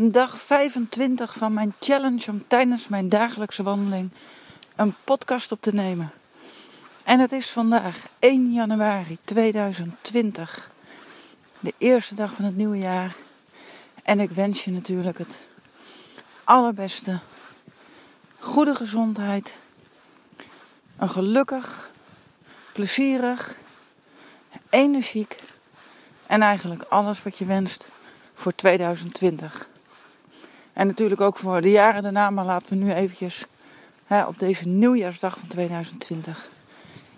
dag 25 van mijn challenge om tijdens mijn dagelijkse wandeling een podcast op te nemen. En het is vandaag 1 januari 2020, de eerste dag van het nieuwe jaar. En ik wens je natuurlijk het allerbeste, goede gezondheid, een gelukkig, plezierig, energiek en eigenlijk alles wat je wenst voor 2020. En natuurlijk ook voor de jaren daarna, maar laten we nu eventjes hè, op deze nieuwjaarsdag van 2020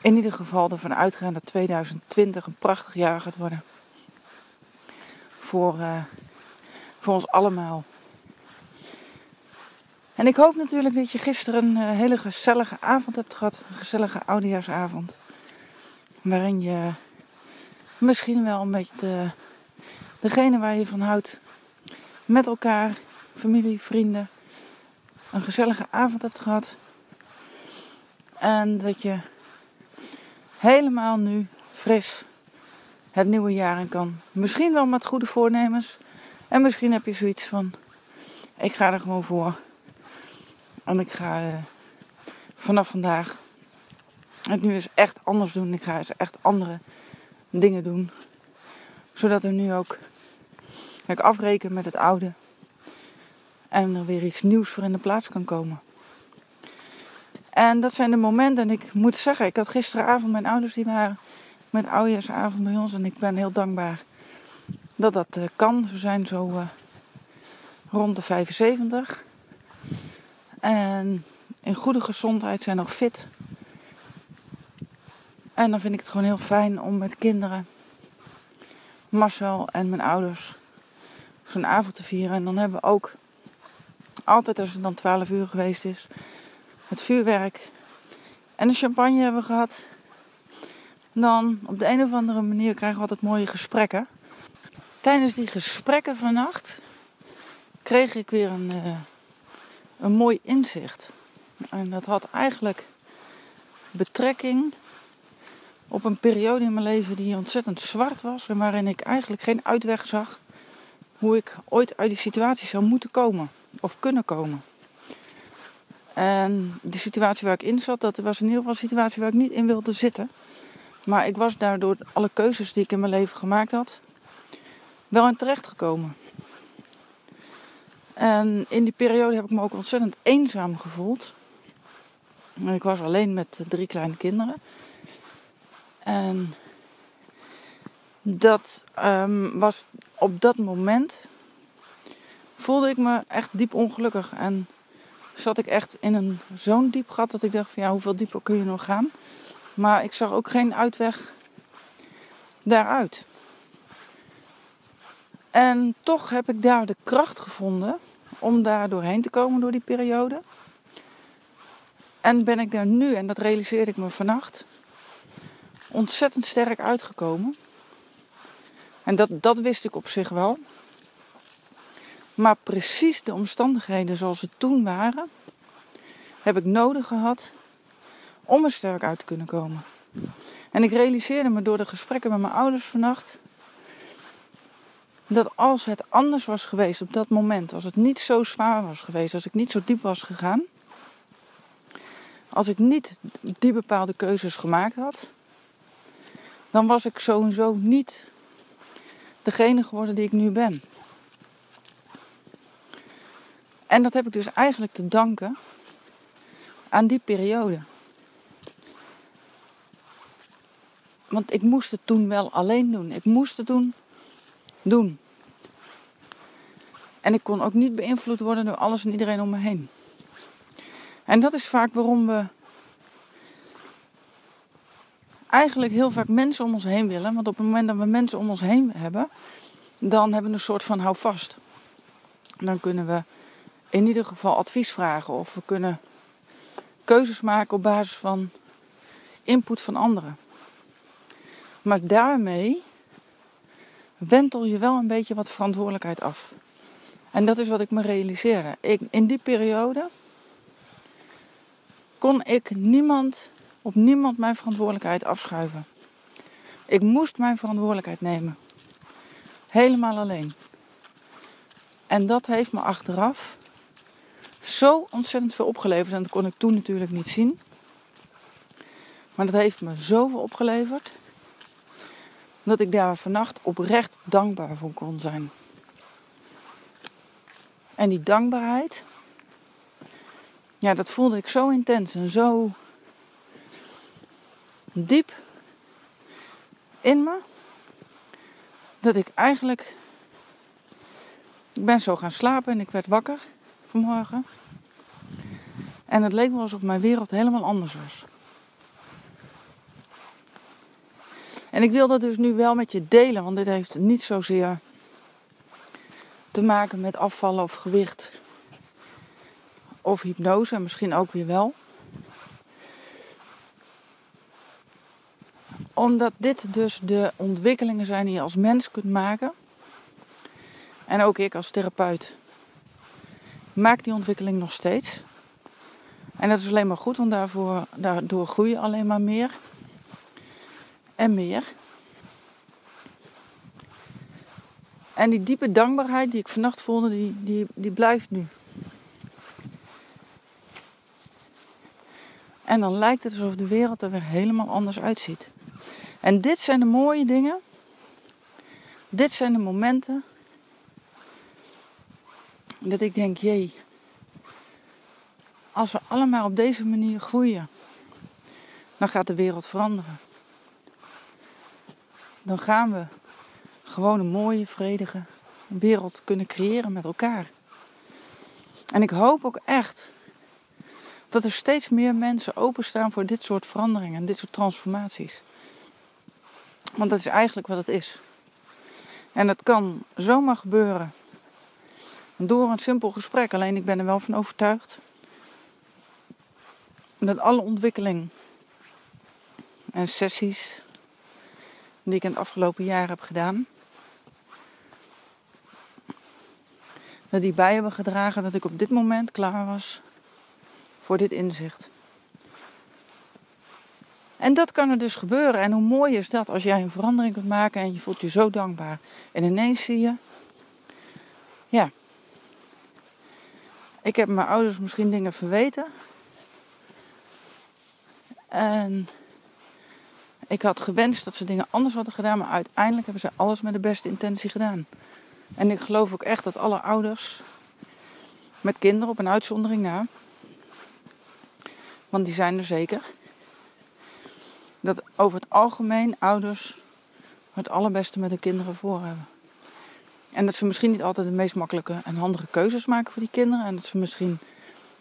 in ieder geval ervan uitgaan dat 2020 een prachtig jaar gaat worden. Voor, uh, voor ons allemaal. En ik hoop natuurlijk dat je gisteren een uh, hele gezellige avond hebt gehad. Een gezellige oudejaarsavond. Waarin je misschien wel een beetje de, degene waar je van houdt met elkaar, familie, vrienden, een gezellige avond hebt gehad. En dat je helemaal nu fris het nieuwe jaar in kan. Misschien wel met goede voornemens. En misschien heb je zoiets van: ik ga er gewoon voor. En ik ga uh, vanaf vandaag het nu eens echt anders doen. Ik ga eens echt andere dingen doen. Zodat er nu ook ik afreken met het oude. En er weer iets nieuws voor in de plaats kan komen. En dat zijn de momenten. En ik moet zeggen, ik had gisteravond mijn ouders die waren met oudejaarsavond bij ons. En ik ben heel dankbaar dat dat uh, kan. Ze zijn zo uh, rond de 75. En in goede gezondheid zijn nog fit. En dan vind ik het gewoon heel fijn om met kinderen, Marcel en mijn ouders, zo'n avond te vieren. En dan hebben we ook altijd als het dan 12 uur geweest is, het vuurwerk en de champagne hebben gehad. Dan op de een of andere manier krijgen we altijd mooie gesprekken. Tijdens die gesprekken vannacht kreeg ik weer een, uh, een mooi inzicht. En dat had eigenlijk betrekking op een periode in mijn leven die ontzettend zwart was en waarin ik eigenlijk geen uitweg zag hoe ik ooit uit die situatie zou moeten komen of kunnen komen. En de situatie waar ik in zat, dat was in ieder geval een situatie waar ik niet in wilde zitten. Maar ik was daardoor alle keuzes die ik in mijn leven gemaakt had, wel in terecht gekomen. En in die periode heb ik me ook ontzettend eenzaam gevoeld. Ik was alleen met drie kleine kinderen. En dat um, was op dat moment voelde ik me echt diep ongelukkig. En zat ik echt in een zo'n diep gat dat ik dacht van ja, hoeveel dieper kun je nog gaan? Maar ik zag ook geen uitweg daaruit. En toch heb ik daar de kracht gevonden om daar doorheen te komen door die periode. En ben ik daar nu, en dat realiseerde ik me vannacht, ontzettend sterk uitgekomen. En dat, dat wist ik op zich wel. Maar precies de omstandigheden zoals ze toen waren, heb ik nodig gehad om er sterk uit te kunnen komen. En ik realiseerde me door de gesprekken met mijn ouders vannacht dat als het anders was geweest op dat moment, als het niet zo zwaar was geweest, als ik niet zo diep was gegaan, als ik niet die bepaalde keuzes gemaakt had, dan was ik sowieso niet degene geworden die ik nu ben. En dat heb ik dus eigenlijk te danken aan die periode. Want ik moest het toen wel alleen doen. Ik moest het toen doen. En ik kon ook niet beïnvloed worden door alles en iedereen om me heen. En dat is vaak waarom we eigenlijk heel vaak mensen om ons heen willen. Want op het moment dat we mensen om ons heen hebben, dan hebben we een soort van houvast. Dan kunnen we in ieder geval advies vragen of we kunnen keuzes maken op basis van input van anderen. Maar daarmee wentel je wel een beetje wat verantwoordelijkheid af. En dat is wat ik me realiseerde. Ik, in die periode kon ik niemand, op niemand mijn verantwoordelijkheid afschuiven. Ik moest mijn verantwoordelijkheid nemen. Helemaal alleen. En dat heeft me achteraf zo ontzettend veel opgeleverd. En dat kon ik toen natuurlijk niet zien. Maar dat heeft me zoveel opgeleverd. Dat ik daar vannacht oprecht dankbaar voor kon zijn. En die dankbaarheid, ja, dat voelde ik zo intens en zo diep in me. Dat ik eigenlijk. Ik ben zo gaan slapen en ik werd wakker vanmorgen. En het leek wel alsof mijn wereld helemaal anders was. En ik wil dat dus nu wel met je delen, want dit heeft niet zozeer te maken met afvallen of gewicht of hypnose, misschien ook weer wel. Omdat dit dus de ontwikkelingen zijn die je als mens kunt maken. En ook ik als therapeut maak die ontwikkeling nog steeds. En dat is alleen maar goed, want daarvoor, daardoor groei je alleen maar meer en meer. En die diepe dankbaarheid die ik vannacht voelde, die, die, die blijft nu. En dan lijkt het alsof de wereld er weer helemaal anders uitziet. En dit zijn de mooie dingen. Dit zijn de momenten dat ik denk, jee, als we allemaal op deze manier groeien, dan gaat de wereld veranderen. Dan gaan we gewoon een mooie, vredige wereld kunnen creëren met elkaar. En ik hoop ook echt dat er steeds meer mensen openstaan voor dit soort veranderingen en dit soort transformaties. Want dat is eigenlijk wat het is. En dat kan zomaar gebeuren door een simpel gesprek. Alleen ik ben er wel van overtuigd dat alle ontwikkeling en sessies die ik in het afgelopen jaar heb gedaan, dat die bij hebben gedragen dat ik op dit moment klaar was voor dit inzicht. En dat kan er dus gebeuren. En hoe mooi is dat als jij een verandering kunt maken en je voelt je zo dankbaar. En ineens zie je, ja, ik heb mijn ouders misschien dingen verweten. En ik had gewenst dat ze dingen anders hadden gedaan, maar uiteindelijk hebben ze alles met de beste intentie gedaan. En ik geloof ook echt dat alle ouders met kinderen op een uitzondering na, want die zijn er zeker, dat over het algemeen ouders het allerbeste met hun kinderen voor hebben. En dat ze misschien niet altijd de meest makkelijke en handige keuzes maken voor die kinderen. En dat ze misschien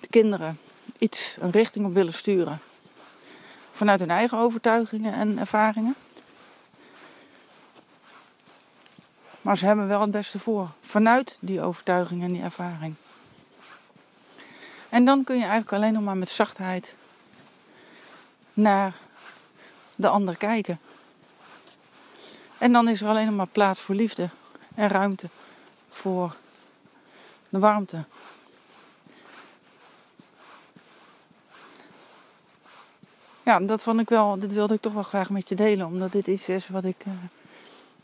de kinderen iets een richting op willen sturen. Vanuit hun eigen overtuigingen en ervaringen. Maar ze hebben wel het beste voor. Vanuit die overtuiging en die ervaring. En dan kun je eigenlijk alleen nog maar met zachtheid naar de ander kijken. En dan is er alleen nog maar plaats voor liefde en ruimte voor de warmte. Ja, dat vond ik wel, dit wilde ik toch wel graag met je delen, omdat dit iets is wat ik, uh,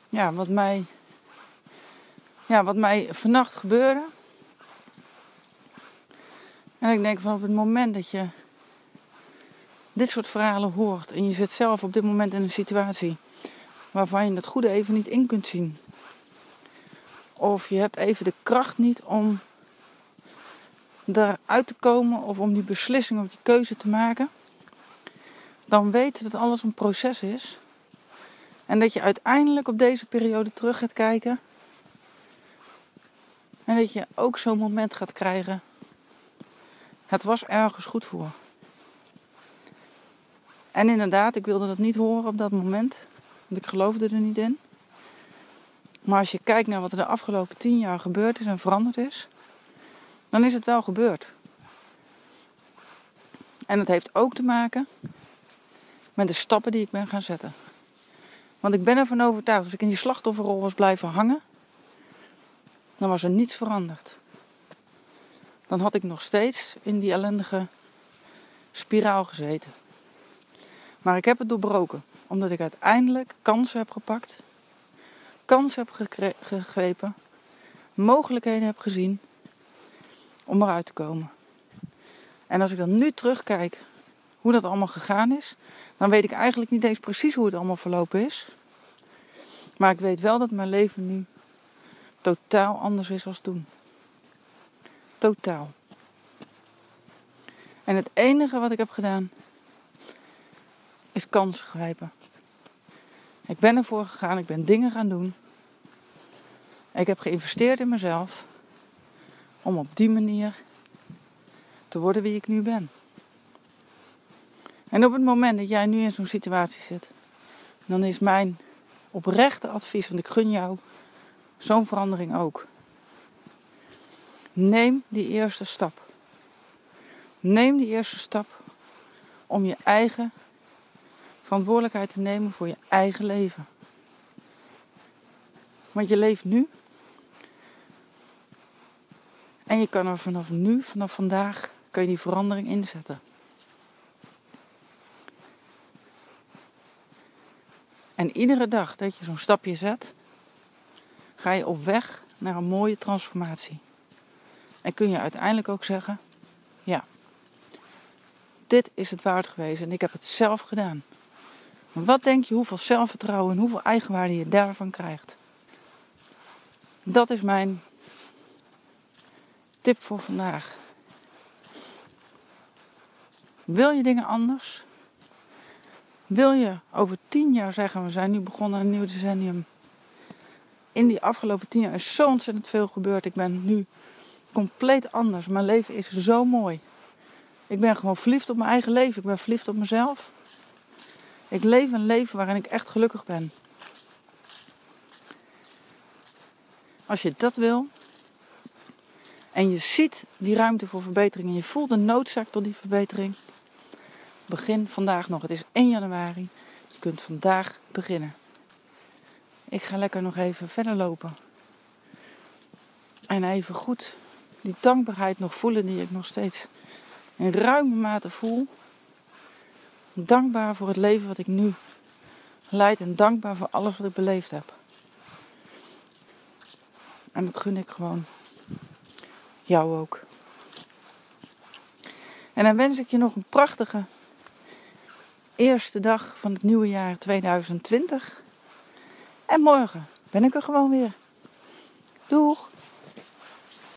ja, wat mij, ja, wat mij vannacht gebeurde. En ik denk van op het moment dat je dit soort verhalen hoort en je zit zelf op dit moment in een situatie waarvan je het goede even niet in kunt zien. Of je hebt even de kracht niet om eruit te komen of om die beslissing of die keuze te maken. Dan weet dat alles een proces is. En dat je uiteindelijk op deze periode terug gaat kijken. En dat je ook zo'n moment gaat krijgen. Het was ergens goed voor. En inderdaad, ik wilde dat niet horen op dat moment. Want ik geloofde er niet in. Maar als je kijkt naar wat er de afgelopen tien jaar gebeurd is en veranderd is, dan is het wel gebeurd. En het heeft ook te maken met de stappen die ik ben gaan zetten. Want ik ben ervan overtuigd, als ik in die slachtofferrol was blijven hangen, dan was er niets veranderd. Dan had ik nog steeds in die ellendige spiraal gezeten. Maar ik heb het doorbroken, omdat ik uiteindelijk kansen heb gepakt kans heb gegrepen mogelijkheden heb gezien om eruit te komen. En als ik dan nu terugkijk hoe dat allemaal gegaan is, dan weet ik eigenlijk niet eens precies hoe het allemaal verlopen is. Maar ik weet wel dat mijn leven nu totaal anders is als toen. Totaal. En het enige wat ik heb gedaan is kansen grijpen. Ik ben ervoor gegaan, ik ben dingen gaan doen. Ik heb geïnvesteerd in mezelf om op die manier te worden wie ik nu ben. En op het moment dat jij nu in zo'n situatie zit, dan is mijn oprechte advies, want ik gun jou zo'n verandering ook. Neem die eerste stap. Neem die eerste stap om je eigen verantwoordelijkheid te nemen voor je eigen leven. Want je leeft nu. En je kan er vanaf nu, vanaf vandaag, kun je die verandering inzetten. En iedere dag dat je zo'n stapje zet, ga je op weg naar een mooie transformatie. En kun je uiteindelijk ook zeggen: Ja, dit is het waard geweest en ik heb het zelf gedaan. Wat denk je hoeveel zelfvertrouwen en hoeveel eigenwaarde je daarvan krijgt? Dat is mijn tip voor vandaag. Wil je dingen anders? Wil je over tien jaar zeggen, we zijn nu begonnen aan een nieuw decennium. In die afgelopen tien jaar is zo ontzettend veel gebeurd. Ik ben nu compleet anders. Mijn leven is zo mooi. Ik ben gewoon verliefd op mijn eigen leven. Ik ben verliefd op mezelf. Ik leef een leven waarin ik echt gelukkig ben. Als je dat wil en je ziet die ruimte voor verbetering en je voelt de noodzaak tot die verbetering, begin vandaag nog. Het is 1 januari. Je kunt vandaag beginnen. Ik ga lekker nog even verder lopen. En even goed die dankbaarheid nog voelen die ik nog steeds in ruime mate voel. Dankbaar voor het leven wat ik nu leid en dankbaar voor alles wat ik beleefd heb. En dat gun ik gewoon jou ook. En dan wens ik je nog een prachtige eerste dag van het nieuwe jaar 2020. En morgen ben ik er gewoon weer. Doeg!